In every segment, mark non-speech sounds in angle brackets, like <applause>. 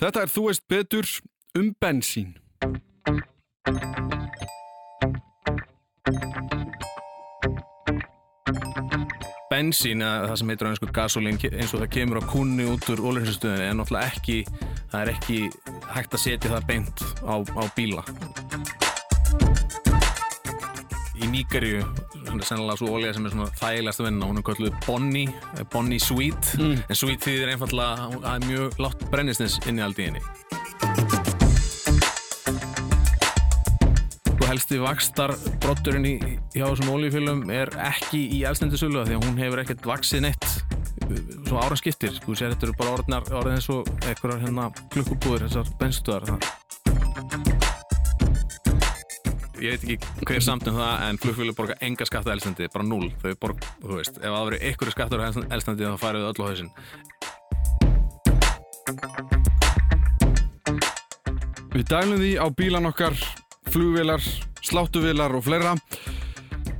Þetta er Þú veist betur um bensín. Bensín, það sem heitir á einsku gasolín eins og það kemur á kunni út úr ólínsastöðinni en náttúrulega ekki, það er ekki hægt að setja það beint á, á bíla. Í Níkarju, sennilega svo ólíða sem er svona þægilegast að vinna, hún er kölluð Bonnie, Bonnie Sweet, en Sweet þýðir einfallega að er mjög látt brennistins inn í í henni. Sko helsti vakstar brotturinn í, hjá þessum ólíufélum er ekki í elstendisölu því að hún hefur ekkert vaksið neitt uh, svo ára skiptir, þú sér þetta eru bara orðnar orðin eins og einhverjar hérna klukkubúður þessar benstuðar þar Ég veit ekki hver samt um það en flugfélug borga enga skatta elstandi, bara null þau borga, þú veist, ef það verður skattur á elstandi þá færðu þau öll á hausinn Við dælum því á bílan okkar, flugvélar, sláttuvélar og fleira.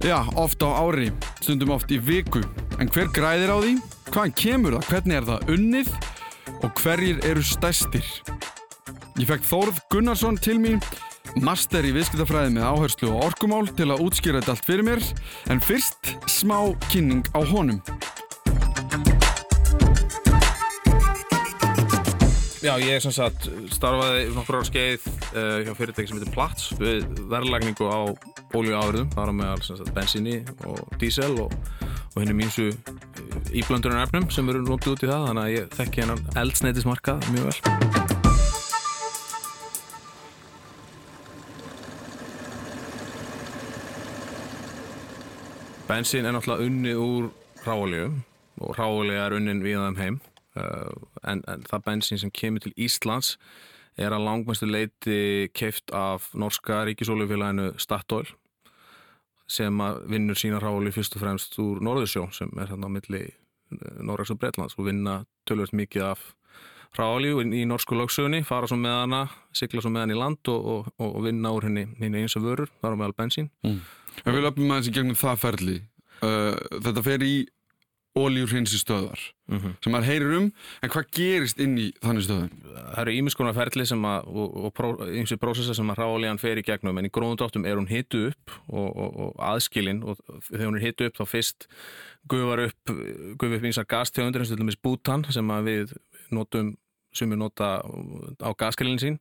Já, oft á ári, stundum oft í viku. En hver græðir á því? Hvaðan kemur það? Hvernig er það unnið? Og hverjir eru stærstir? Ég fekk Þórð Gunnarsson til mín, master í viðskiptafræði með áherslu og orkumál til að útskýra þetta allt fyrir mér. En fyrst smá kynning á honum. Já, ég sem sagt starfaði nokkur ára skeið uh, hjá fyrirtæki sem heitir Platts við verðlagningu á ólíuafurðum, þar á meðal bensíni og dísel og, og henni mínsu íblöndunar efnum sem eru nótið út í það, þannig að ég þekki hennan eldsneitismarkað mjög vel. Bensín er náttúrulega unnið úr ráolíu og ráolíu er unnin við þeim heim uh, en, en það bensín sem kemur til Íslands er að langmæstu leiti keift af norska ríkisólufélaginu Statoil sem vinnur sína ráolíu fyrst og fremst úr Norðursjó sem er hérna á milli Norraks og Breitlands og vinna tölvöld mikið af ráolíu í norsku lögsögunni, fara svo með hana sigla svo með hana í land og, og, og vinna úr henni, eins og vörur, þar á meðal bensín Mm. En við löpum aðeins í gegnum það ferli. Uh, þetta fer í óljúrhinsi stöðar mm sem maður heyrir um, en hvað gerist inn í þannig stöðum? það eru ímiskonar ferli sem að, og, og pró, ímsi prósessa sem að ráolían fer í gegnum en í gróðundáttum er hún hitu upp og, og, og aðskilin og þegar hún er hitu upp þá fyrst gufar upp gufar upp einsar gastjóðundir eins og til dæmis bútan sem að við notum sem við nota á gaskilin sín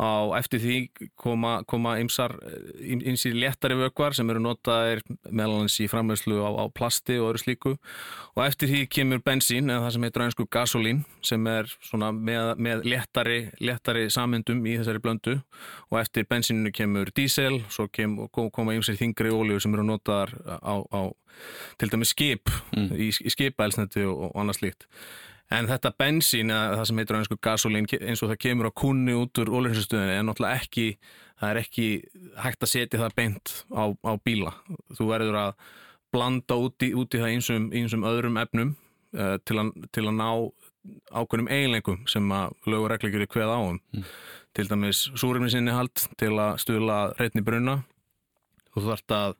á eftir því koma, koma ymsar ymsir léttari vökvar sem eru notaðir meðalans í framleyslu á, á plasti og öðru slíku. Og eftir því kemur bensín eða það sem heitir einsku gasolín sem er svona með, með léttari, léttari samyndum í þessari blöndu. Og eftir bensíninu kemur dísel svo kem, koma ymsir þingri ólíu sem eru notaðar á, á til dæmis skip Mm. í, í skipaelsneti og, og annað slíkt En þetta bensín, eða það sem heitir á einsku gasolín, eins og það kemur á kunni út úr ólínsastöðinni, er náttúrulega ekki, það er ekki hægt að setja það beint á, á bíla. Þú verður að blanda út í, út í það einsum, einsum öðrum efnum uh, til, að, til að ná ákveðnum eiginleikum sem að lög og reglegjur er hveð áum. Mm. Til dæmis súrefnisinni til að stuðla reytni brunna. Þú þarft að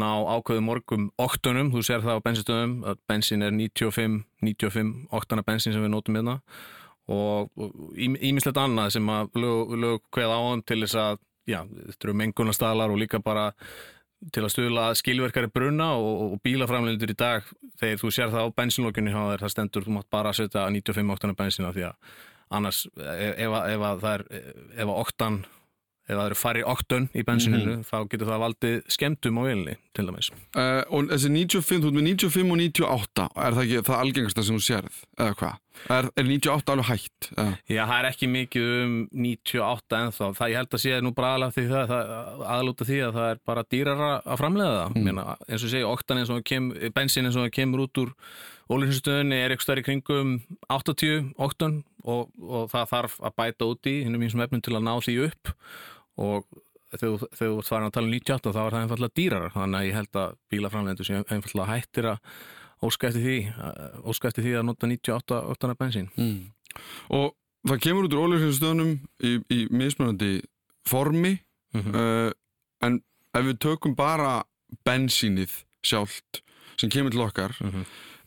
ná ákveðum morgum oktunum, þú sér það á bensinstöðum að bensin er 95, 95 oktana bensin sem við notum hérna. Og ímislegt annað sem að lög, lög hveð áum til þess að já, þetta eru mengunarstaðlar og líka bara til að stuðla skilverkari bruna og, og bílaframlendur í dag þegar þú sér það á bensinlokkunni það stendur, þú mátt bara setja 95 oktana bensina því að annars að það er ef að oktan ef það eru færri oktun í bensininu þá getur það valdið skemmtum á velinni til dæmis. Uh, og þessi 95, þú ert með 95 og 98, er það ekki það algengasta sem þú sérð, eða hvað? Er, er 98 alveg hægt? Eða? Já, það er ekki mikið um 98 ennþá. Það ég held að sé nú bara aðalega því það, það aðlúta því að það er bara dýrara að framlega það. Mm. Meina, eins og segi, oktan eins og kem, bensin eins og kemur út úr ólísinstöðunni er eitthvað stærri kringum 80 oktan og, og það þarf að bæta út í hinnum einsum efnum til að ná því upp og þegar þú- farin að tala um 98 þá er það einfallega dýrar þannig að ég held að bílaframlendur sem einfallega hættir að óska eftir því að- óska eftir því að nota 98 oktana bensín Mm. Og það kemur út úr ólífsinstöðunum í, í mismunandi formi, mm -hmm. uh, en ef við tökum bara bensínið sjálft sem kemur til okkar,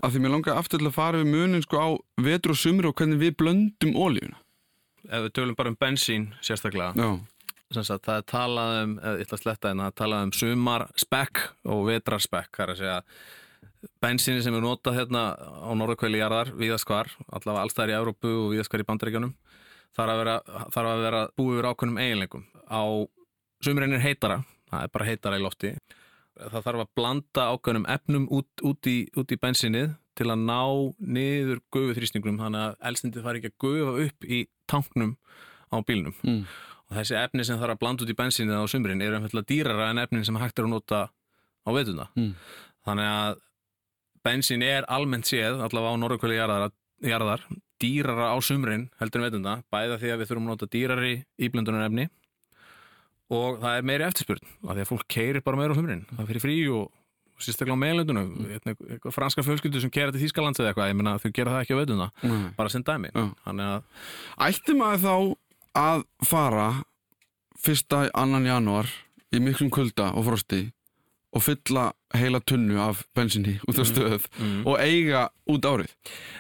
af því mér langar aftur til að fara við munin sko á vetur og sumri og hvernig við blöndum ólífuna. ef við tölum bara um bensín sérstaklega, Já, sagt, það er talað um, ég ætla að sletta en það er talað um sumar spekk og vetrar spekk, það er að segja bensíni sem er notað hérna á norðurkvæli jarðar, víðast hvar, allavega allstæðar í Európu og víðast hvar í bandaríkjunum, þarf að vera, þarf að vera búið yfir ákveðnum eiginleikum. Á sumurinn er heitara, það er bara heitara í lofti. Það þarf að blanda ákveðnum efnum út, út, í, út í bensinnið til að ná niður gufuþrýstingum, þannig að elstindið fari ekki að gufa upp í tanknum á bílnum. mm. Og þessi efni sem þarf að blanda út í bensinnið á sumurinn eru einfallega dýrara en efnin sem hægt er að nota á veituna. Mm. Þannig að bensín er almennt séð, allavega á norðurkvæli jarðar, dýrara á sumrin heldur en veitunda, bæða því að við þurfum að nota dýrari íblöndunar efni og það er meiri eftirspurn af því að fólk keirir bara meira á sumrin það fyrir frí og sérstaklega á meðlöndunum mm. franska fjölskyldu sem keira til Þýskalands eða eitthvað, ég meina þau gera það ekki á veitunda Nei. bara sem dæmi Ætti maður þá að fara fyrsta annan januar í miklum kulda og frosti og fylla heila tunnu af bensinni út á stöð mm. og eiga út árið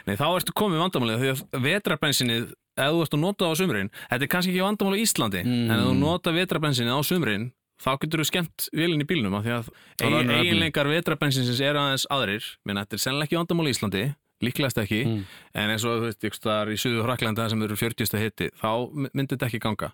nei þá ertu komið vandamálið því að vetrabensinið ef þú ert að nota það á sumrin þetta er kannski ekki vandamál á Íslandi Mm. en ef þú nota vetrabensinið á sumrin þá getur þú skemmt vélinn í bílnum af því að er efni. eiginleikar vetrabensinsins eru aðeins aðrir menn þetta er sennilega ekki vandamál á Íslandi líklegast ekki, Mm. en eins og þú veist, ykkur staðar í Suðu Hraklanda sem eru 40. hitti þá myndi þetta ekki ganga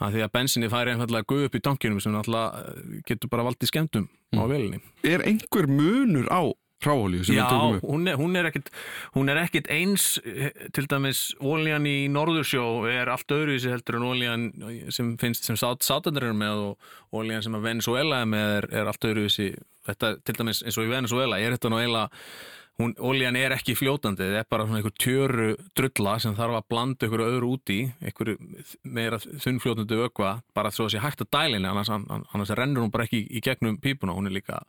af því að bensinni færi einfallega guð upp í tankinum sem náttúrulega getur bara valdið skemmtum á Mm. vélinni Er einhver munur á hráolíu sem Já, við tökum upp? hún er, hún, er ekkit, hún er ekkit eins eh, til dæmis ólíjan í Norðursjó er allt öðruvísi heldur en ólíjan sem finnst sem sát, sátandur eru með og ólíjan sem að Venezuela er með er, er allt öðruvísi þetta til dæmis eins og í Venezuela er þetta nú eiginlega hún, ólíjan er ekki fljótandi þetta er bara svona einhver tjöru drulla sem þarf að blanda einhverju öðru út í einhverju meira þunnfljótandi vökva bara svo að sé hægt að dælinni annars, annars rennur hún bara ekki í, gegnum pípuna hún er líka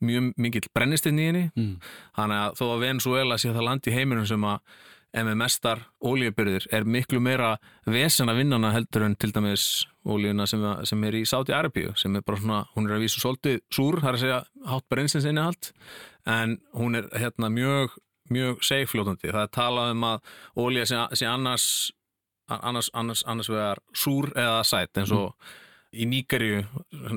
mjög mikill brennistinn í henni Mm. þannig að þó að Venezuela sé það land í heiminum sem að mestar ólíubyrðir er miklu meira vesen að vinnana heldur en til dæmis ólíuna sem, sem er í Sáti Arabíu sem er bara svona, hún er að vísu svolítið súr, það er að segja hátt brennstins innihald en hún er hérna mjög mjög seifljótandi, það er talað um að ólíja sé, sé annars annars, annars, annars vegar súr eða sætt eins og í Níkarju,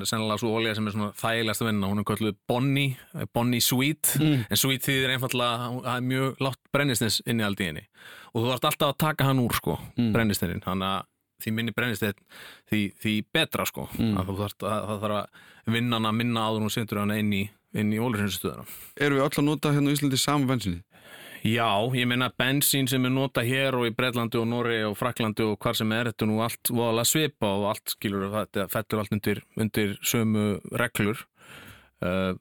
sennilega svo ólíja sem er svona þægilegast að vinna, hún er kölluð Bonnie, Bonnie Sweet Mm. en sweet þýðir einfallega að það er mjög látt brennistins inn í henni og þú þarft alltaf að taka hann úr sko, Mm. brennistinin þannig að því minni brennistinn því, því betra sko Mm. að þú þarft að, það þarf að vinna hann að minna áður og setur hann inn í, inn í ólursinstöðuna Erum við öll að nota hérna á Íslandi saman bensinni? Já, ég meina bensín sem er nota hér og í Breitlandi og Norri og Fraklandi og hvar sem er, þetta nú allt voðalega svipa og allt skilur þetta fettur allt undir, undir sömu reglur uh,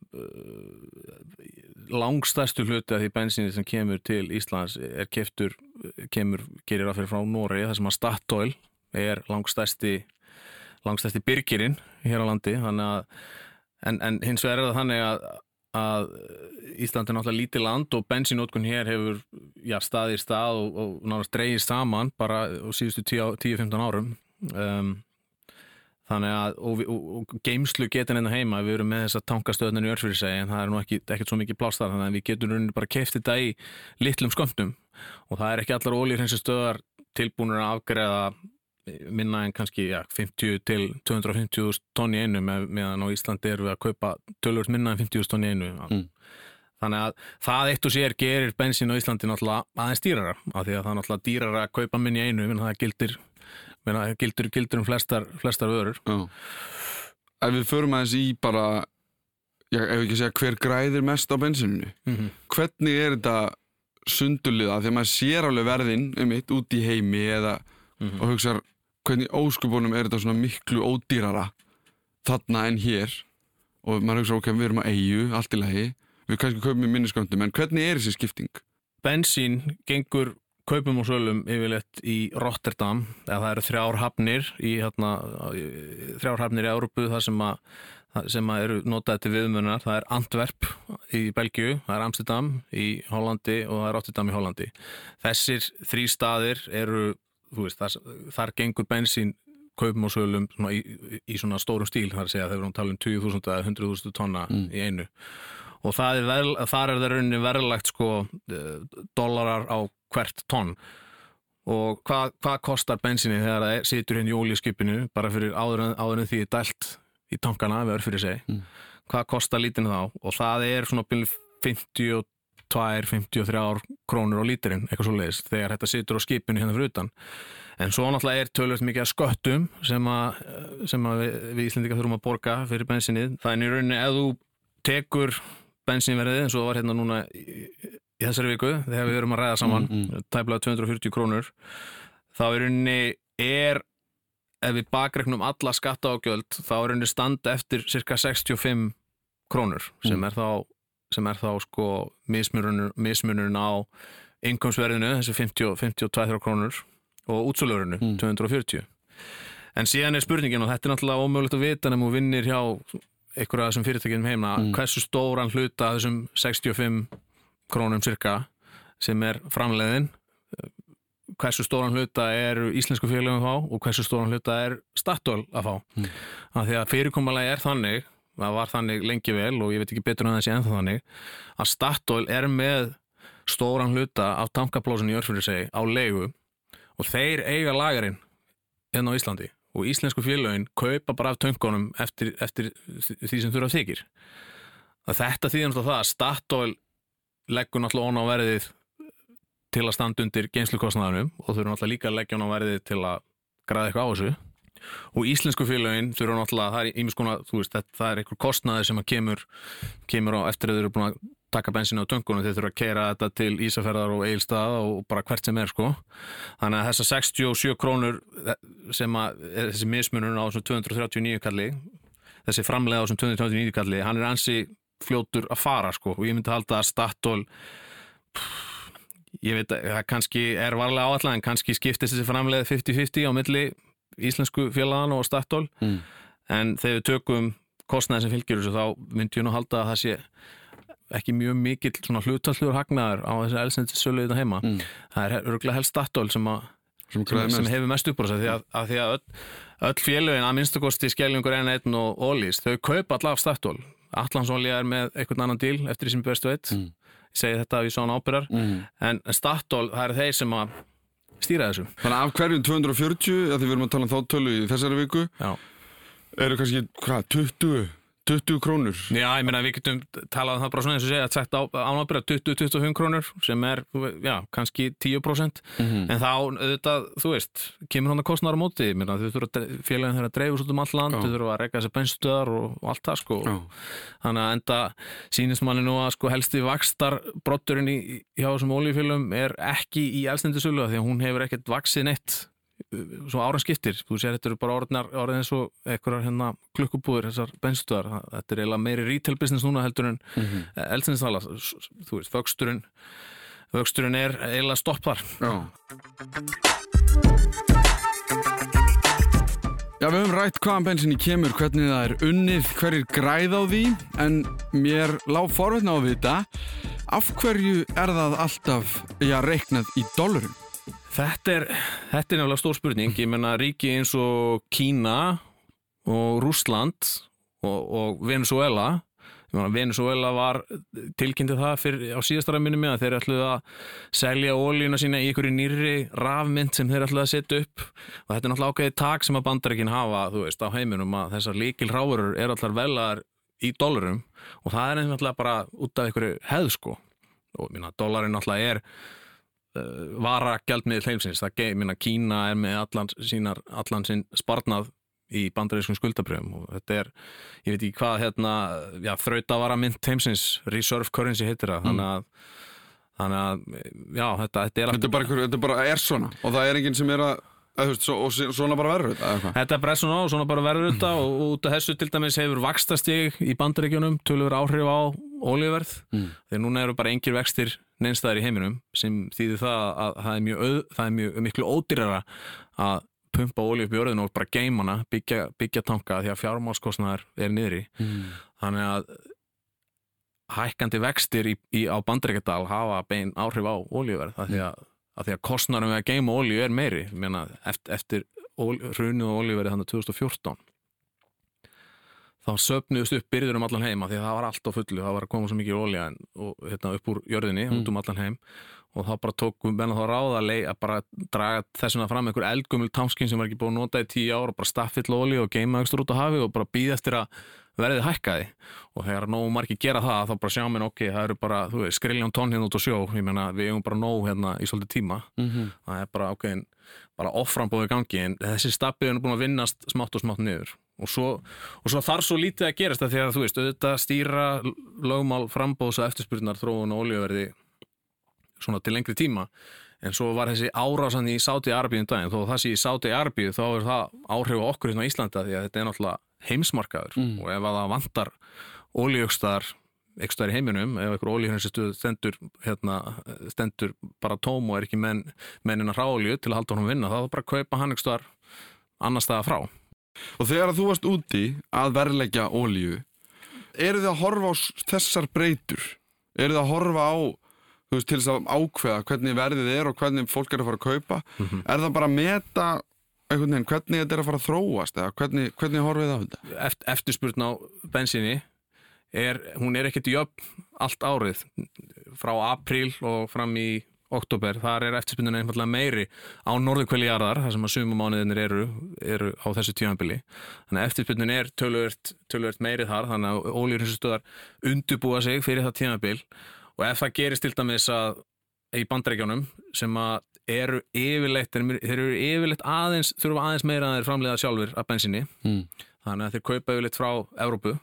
langstærstu hluti af því bensíni sem kemur til Íslands er keftur, kemur, gerir að fyrir frá Norri, það sem að Statoil er langstærsti langstærsti byrgirinn hér á landi. Að en, en hins vegar er það þannig að að Ísland er náttúrulega lítið land og bensínótkun hér hefur já, staðið í stað og, og náttúrulega dreigið saman bara á síðustu 10-15 árum. Um, þannig að og, og, og geimslu getur hérna heima. Við erum með þessa tankastöðnir í Örfyrirsegi en það er nú ekki, ekkert svo mikið pláss þar þannig að við getum bara keift þetta í litlum skömmtum. Og það er ekki allar ólýrhensi stöðar tilbúinur að afgreða minna en kannski ja, 50 til 250 tonn í einu með, meðan á Íslandi erum við að kaupa tölvöld minna en 50 tonn í einu Mm. þannig að það eitt og sér gerir bensín á Íslandi náttúrulega aðeins dýrara af því að það er náttúrulega dýrara að kaupa minni í einu menn það gildir, gildir, gildir um flestar, flestar vörur Já. Ef við förum aðeins í bara, ég ef ekki að segja hver græðir mest á bensininu, mm -hmm. hvernig er þetta sundurliða? Því að maður sér alveg verðin um eitt út í heimi eða Mhm. og hugsa hvernig óskupunum er þetta svona miklu ódýrara þarna en hér? Og maður hugsa ok, við erum að eigu, allt í lagi við kannski kaupum í minnisköndum, en hvernig er þessi skipting? Bensín gengur kaupum og sölum yfirleitt í Rotterdam. Eða það eru þrjár hafnir í hérna, þrjár hafnir í Európu þar sem að sem að eru notaði til viðmjönar, það er Antwerp í Belgiu, það er Amsterdam í Hollandi og það er Rotterdam í Hollandi. Þessir þrý staðir eru, veist, þar, þar gengur bensín kaupum og sölum svona í, í svona stórum stíl, það er að segja þegar við erum að tala um 20.000 eða 100.000 tonna Mm. í einu og það er vel, þar er það rauninni verðlagt sko eh, dollarar á hvert tonn og hvað, hvað kostar bensinni þegar það situr hérna í ólískipinu bara fyrir áður en, áður en því er dælt í tankana við örfyrir seg Mm. hvað kostar lítinu þá og það er svona byrju 52, 53 krónur á lítirinn eitthvað svo leiðis þegar þetta situr á skipinu hérna fyrir utan en svo náttúrulega er tölvöld mikið að sköttum sem að, sem að við, við Íslendingar þurfum að borga fyrir bensinnið þannig rauninni ef þú tekur bensinverðið eins og það var hérna núna í, í þessari viku þegar við erum að ræða saman Mm, mm. tæplega 240 krónur þá í rauninni er ef við bakreiknum alla skatta ágjöld þá er rauninni standa eftir cirka 65 krónur sem Mm. er þá sem er þá sko mismunurinn, mismunurinn á innkomstverðinu þessi 50, 52 krónur og útsölurinu Mm. 240 en síðan er spurningin og þetta er náttúrulega ómögulegt að vita nefnum þú vinnir hjá einhverja þessum fyrirtækjum heima Mm. hversu stóran hluta þessum 65 krónum cirka sem er framleiðin hversu stóran hluta er íslensku félagum að fá og hversu stóran hluta er Statoil að fá Mm. af því að fyrirkommalagi er þannig það var þannig lengi vel og ég veit ekki betur en sé ennþá þannig að Statoil er með stóran hluta af tankaplósun í örfyrir segi á leigu og þeir eiga lagarinn hérna á Íslandi og íslensku félagin kaupa bara af töngunum eftir, eftir því sem þurfa þykir. Að þetta þýðir náttúrulega það að Statoil leggur náttúrulega ón á verðið til að standa undir geinslukostnaðanum og þurfa náttúrulega líka að leggja ón á verðið til að græða eitthvað á þessu og íslensku félagin þurfa náttúrulega, það er ímiskona, þú veist, það, er einhver kostnaði sem kemur, kemur á eftir að þau eru búin að taka bensinu á töngunum, þeir þurfa að keira þetta til Ísafjörðar og Eilstað og bara hvert sem er sko. Þannig að þessar 67 krónur sem að, er þessi mismunur á þessum 239 kalli, þessi framlega á þessum 239 kalli, hann er ansi fljótur að fara sko og ég myndi halda að Statoil ég veit að það kannski er varlega áallega en kannski skiptist þessi framlega 50-50 á milli íslensku félagan og Statoil Mm. en þegar við tökum kostnæði sem fylgjur þessu þá myndi ég nú halda að það sé ekki mjög mikill svona hlutallur hagnaður á þessi elsendisölu þetta heima Mm. það er örgulega helst Statoil sem, Sem sem, hefur mest upp á þessu því að, að því að öll, öll félögin að minnstakosti Skellingur N1 og Ólís þau kaupa allaf Statoil Allansolja er með einhvern annan díl eftir því sem bestu veit Mm. ég segi þetta að við svona ábyrjar Mm. en Statoil, það eru þeir sem að stýra þessu Þannig af hverjum 240, að því við erum að tala um þá tölu í þessari viku, Já. eru kannski, hvað, 20, 20 krónur. Já, ég meina við getum talað um það bara svona eins og segja að þetta ánábyrja 20-25 krónur sem er, já, kannski 10% Mm. en þá, auðvitað, þú veist kemur hann að kostnaður á móti, ég meina þau þurfa félagin þeirra að dreifast út um all land, þau þurfa að reyka þessi bennstöðar og, og allt það sko Já. þannig að enda sýnist manni nú að sko helsti vakstar brotturinn í, hjá þessum ólífélum er ekki í elstendisölu því að hún hefur ekkert vaksið neitt uh, svo ára skiptir, þú sér þetta eru bara orðnar, orðin eins og einhverjar hérna klukkubúður þessar bennstöðar, þetta er eiginlega meiri retail business núna heldur en Mm mm -hmm. elstendisala, þú veist, vöxturinn vöxturinn er eiginlega stopp þar Já. Já, við höfum rætt hvaðan bensinni kemur, hvernig það er unnið, hverjir græð á því, en mér lág forveitna á að vita, af hverju er það alltaf, já, reiknað í dólarum? Þetta er, þetta er nefnilega stór spurning. Ég menna ríki eins og Kína og Rússland og, og Venezuela. Ég meina, Venezuela var tilkynnti það fyrir, á síðastara minni með að þeir ætluðu að selja ólíuna sína í einhverju nýrri rafmynd sem þeir ætluðu að setja upp og þetta er náttúrulega ákveðið tak sem að bandarækin hafa, þú veist, á heiminum að þessar líkil ráurur er allar velar í dólarum og það er náttúrulega bara út af einhverju hefð sko og ég meina, dólarin náttúrulega er vara gjaldmiðl heimsins. Það geið, minna Kína er með allan, sínar, allan sinn sparnað í bandarískum skuldabrjöfum og þetta er, ég veit ekki hvað hérna, já, þrautavara mynd heimsins reserve currency heitir það. Þannig að, þannig að já, þetta, þetta er Þetta er bara, einhver, þetta bara er svona og það er enginn sem er að, að veist, svo, og svona bara verður þetta? Þetta er bara svona og svona bara verður þetta og út af þessu til dæmis hefur vakstastig í bandaríkjunum tölur áhrif á ólíuverð Mm. þegar núna eru bara engir vextir neinstæðar í heiminum sem þýðir það að það er mjög, auð, það er mjög miklu ódýrara að pumpa ólíu upp í orðinu og bara geima hana, byggja, byggja tanka því að fjármálskostnaðar er niðri. Mm. þannig að hækkandi vextir í, í, á bandaríkjadal hafa bein áhrif á ólíuverð af því að, að, því að kostnarum við að geima ólíu er meiri. Meina, eftir, eftir hrunið og ólíuverði þannig 2014 þá söpnuðust upp byrður um allan heima því að það var allt á fullu, það var að koma svo mikið og, hérna, upp úr jörðinni, Mm. út um allan heim. Og þá bara tókum menna þá ráða að, bara draga þessuna fram einhver eldgumul támskinn sem var ekki búið að nota í tíu ár og bara staffill olju og geima ekstra út á hafi og bara býða eftir að verðið hækkaði. Og þegar nógu margir gera það þá bara sjá minn ok, það eru bara skriljón tonn hérna út á sjó. Ég meina við eigum bara nóg hérna í svolítið tíma. Mhm. það er bara ok, bara offrambóðu gangi en þessi stappið er búin að vinnast smátt og smátt niður og svo, og svo þarf svo lítið að gerast það því að þú veist, auðvitað stýra lögmál frambóðs og eftirspurnar þróun og olíuverði svona til lengri tíma. En svo var þessi árásan í Sáti Arbíðum daginn, þó það sé í Sáti Arbíðu þá er það áhrif á okkur hérna á Íslanda því að þetta er náttúrulega heimsmarkaður. Mm. og ef að það vantar olíugstar ekki staðar í heiminum, ef einhver olíuhrensistuð stendur, hérna, stendur bara tóm og er ekki menn, mennin að ráolíu til að halda honum vinna, þá er það bara að kaupa hann ekki staðar annar staðar frá Og þegar þú varst úti að verleggja ólíu, eru þið að horfa á þessar breytur? Eru þið að horfa á, þú veist, til þess að ákveða hvernig verðið er og hvernig fólk er að fara að kaupa? Mhm. Er það bara að meta einhvern veginn hvernig þetta er að fara að þróast eða hvernig, hvernig horfið það á þetta? Eft, eftirspurn á bensinni er, hún er ekkert jöfn allt árið frá apríl og fram í oktober, þar er eftirspunnin einfallega meiri á norðurkvæli jarðar, þar sem að sumamániðinir eru, eru á þessu tímanbili þannig að eftirspunnin er tölvöld, meiri þar, þannig að ólýrinsustöðar undubúa sig fyrir það tímanbil og ef það gerist til dæmis að í bandreikjónum sem að eru yfirleitt, þeir eru yfirleitt aðeins, þurfa aðeins meira að þeir framleiða sjálfur af bensinni Mm. þannig að þeir kaupa yfirleitt frá Evrópu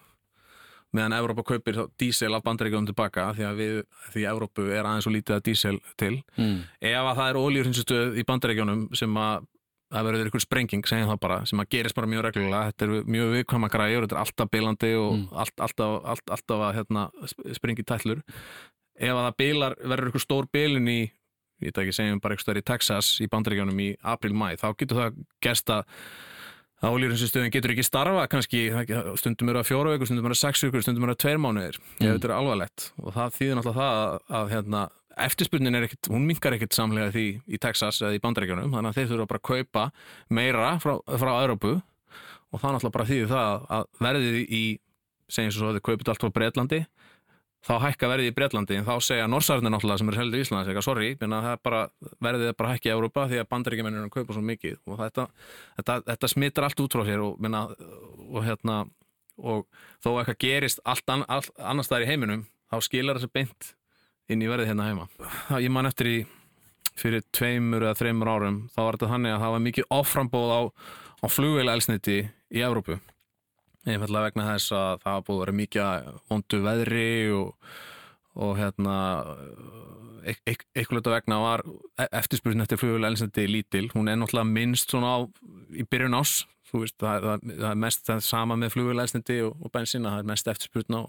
meðan Evrópa kaupir dísel af bandaríkjum tilbaka því að við, því Evrópu er aðeins og lítið að dísel til Mm. ef að það er ólíurhinsustöð í bandaríkjunum sem að það verður ykkur sprenging, segjum það bara sem að gerist bara mjög reglulega, þetta er mjög viðkvæma græjur, þetta er alltaf bilandi og Mm. allt, alltaf, allt, alltaf að hérna, sp- springi tællur ef að það bilar, verður ykkur stór bilun í ég veit ekki, segjum bara eitthvað í Texas í bandaríkjunum í april-mæ, þá getur það gerst ólýrinsustöðin getur ekki starfa kannski, stundum eru að fjóra vikur, stundum eru að sex vikur, stundum eru að tveir mánuðir ef Mm. þetta er alvarlegt og það þýðir náttúrulega það að, að hérna, eftirspurnin er ekkit, hún minkar ekkit samlega því í Texas eða í bandaríkjunum þannig að þeir þurfa bara að kaupa meira frá, frá Európu og það náttúrulega bara þýðir það að verðið í segjum svo að þið kaupið allt frá Bretlandi þá hækka verðið í Bretlandi en þá segja Norsarnir náttúrulega sem er heldur í Íslands eitthvað sorry, er verðið er bara hækki í Európa því að bandaríkjumennir eru að kaupa svo mikið. Og þetta, þetta, þetta smittar allt út frá sér og, menna, og hérna og þó eitthvað gerist allt, an, allt annars staðar í heiminum þá skilar þessu beint inn í verðið hérna heima. Ég man eftir í fyrir tveimur eða þreimur árum þá var þetta þannig að það var mikið offrambóð á, á flugveila elsniti í Evrópu einfallega vegna þess að það var búið að vera mikið vondu veðri og, og hérna eitthvað vegna var eftirspursin eftir flugveila elsniti lítil, hún er náttúrulega minnst svona á, í byrjun ás þú veist, það, það, það er mest það sama með flugvélæsnindi og, og bensína, það er mest eftirspurn á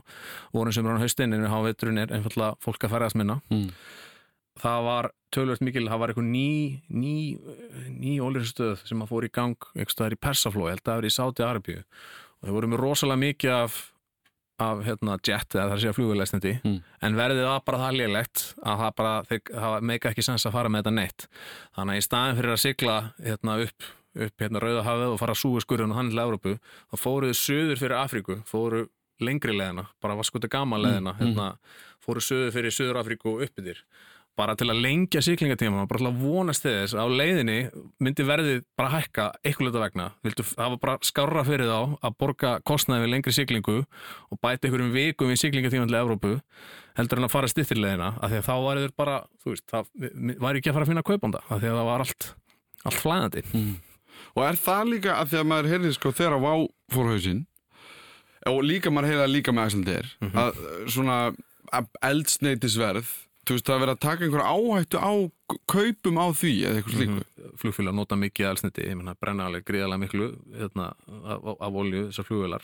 vorum sem er á haustin en háveturinn er einfallega fólk að færast minna. Mm. það var tölvöld mikil, það var eitthvað ný ný, ný ólýrinstöð sem að fór í gang eitthvað í Persafló, ég held að það var í Sáti Arabíu og það voru með rosalega mikið af, af hérna, jet eða það að segja flugvélæsnindi Mm. en verðið var bara það lélegt að það bara, þeir, það meika ekki sens að fara með þetta neitt. Þannig að í staðin fyrir að sigla hérna upp upp hérna Rauðahafið og fara að súi skurðun og hann til Európu, þá fóruðu söður fyrir Afríku, fóru lengri leðina bara var skutu gama leðina Mm, hérna, fóru söður fyrir Söður Afríku og uppið þér bara til að lengja siglingatíma bara til að vonast þess að á leiðinni myndi verðið bara hækka eitthvað vegna, Vildu, það var bara skarra fyrir þá að borga kostnaði við lengri siglingu og bæta einhverjum vikum við siglingatíma til Evrópu heldur en að fara stittirleðina af því að þá þeir bara, þú veist, það var ekki að fara að finna kaupanda, af því að það var allt allt flæðandi Mm. Og er það líka að því að maður heyrði sko þegar á Vá fór hausinn og líka maður heyrði það líka með Mhm. að svona að eldsneitisverð þú veist það er verið að taka einhver áhættu á kaupum á því eða eitthvað slíku Mhm. flugfélag nota mikið elsniti, ég menna brenna alveg gríðarlega miklu hérna, af, olju þessar flugvélar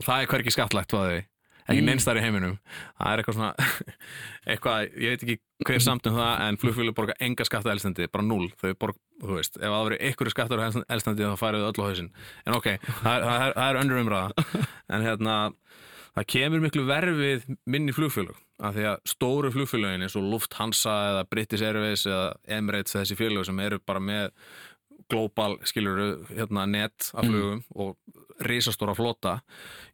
og það er hverki skattlagt hvað þau ekki Mm. mm. neinstar í heiminum það er eitthvað svona <laughs> eitthvað, ég veit ekki hver samt um það en flugfélag borga enga skatta elsniti, bara null þau borga, þú veist, ef það verið einhverju skattar elsniti þá færið þau öll á hausinn en ok, það er, það er, er önnur umræða <laughs> en hérna það kemur miklu verfið minni flugfélag af því að stóru flugfélagin eins og Lufthansa eða British Airways eða Emirates þessi félag sem eru bara með global skiluru hérna net af flugum og risastóra flota.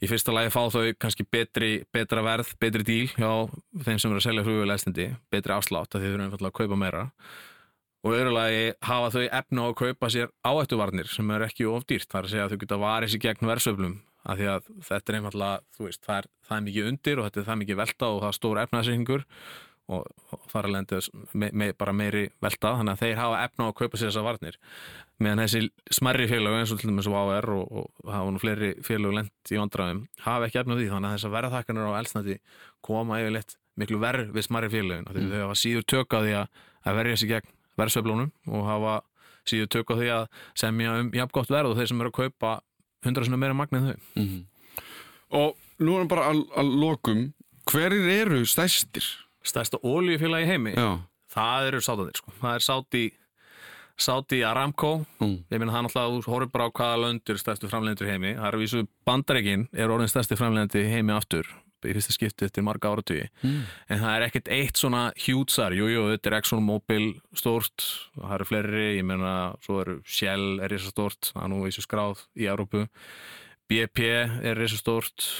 Í fyrsta lagi fá þau kannski betri, betra verð, betri díl hjá þeim sem eru að selja flugvélæstindi betri afslátt að þið þurfum einfallega að kaupa meira. Og öðrulagi hafa þau efna á að kaupa sér áættuvarnir sem er ekki of dýrt, það er að segja að þau geta varið sér gegn verðsöflum af því að þetta er einfallega, þú veist, það er, það er mikið undir og þetta er það mikið velta og það er stór efnaðsynningur og, og það er alveg me, me, bara meiri velta þannig að þeir hafa efna á að kaupa sér þessar varnir meðan þessi smerri félög eins og til dæmis AR og, og hafa nú fleiri félög lent í vandraðum hafa ekki efna á því þannig að þessar verðhækkanir á elsnætti koma yfirleitt miklu verð við smerri félögin og mm. þau hafa síður tök á því að, að verja sér gegn verðsöflónum og hafa síður tök á því að semja um jafn gott verð og þeir sem eru að kaupa hundra svona meira magna en þau mm -hmm. Og nú erum bara að, að lokum hverjir eru stæstir? Stærsta ólíufélagi heimi Já. það eru sátanir sko. það er sáti Sáti Aramco, mm. ég minna það náttúrulega þú horfður bara á hvaða löndur stærstu framlegendur heimi það er að vísu bandaregin er orðin stærsti framlegendi heimi aftur í fyrsta skipti eftir marga áratugi. Mm. en það er ekkert eitt svona hjútsar. Jújú, þetta er Exxon Mobil stórt, það eru fleiri ég meina, svo eru Shell er reysa stórt það er nú vísu skráð í Európu BP er reysa stórt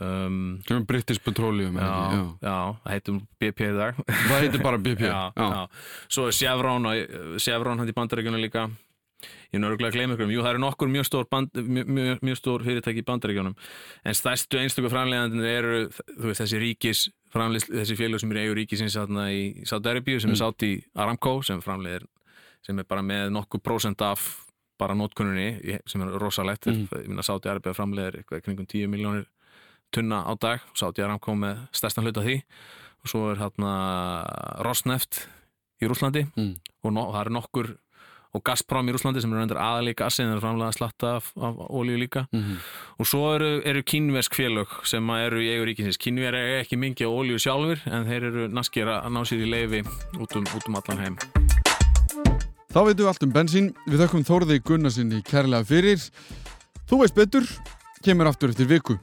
Um, British Petroleum já, já. já, það heitum BP í dag. Það heitir bara BP <laughs> já, Svo er Chevron Chevron hann í bandaríkjunum líka ég er nörgulega að gleyma ykkur um, jú það eru nokkur mjög stór, band, mjög, mjög, mjög stór fyrirtæki í bandaríkjónum en stærstu einstaklega framlegandin eru veist, þessi ríkis þessi félag sem eru eigur ríkisins í Sátt-Arabíu sem mm. er sátt í Aramco sem framlegir sem er bara með nokkur prósent af bara nótkunnunni sem er rosalegt mm. Sátt-Arabíu framlegir eitthvað kringum 10 miljónir tunna á dag Sátt Aramco með stærstan hlut af því og svo er hérna Rosneft í Rúslandi mm. og, no, það eru nokkur og Gazprom í Rúslandi sem eru endur aðal í gassi en það eru framlega slatta af, af ólíu líka. Mm -hmm. og svo eru, eru kínversk félög sem eru í eigu ríkisins. Kínver er ekki mingi á ólíu sjálfur en þeir eru naskir að ná sér í leifi út um, út um allan heim. Þá veitum við allt um bensín. Við þökkum Þórði Gunnarsinni kærlega fyrir. Þú veist betur, kemur aftur eftir viku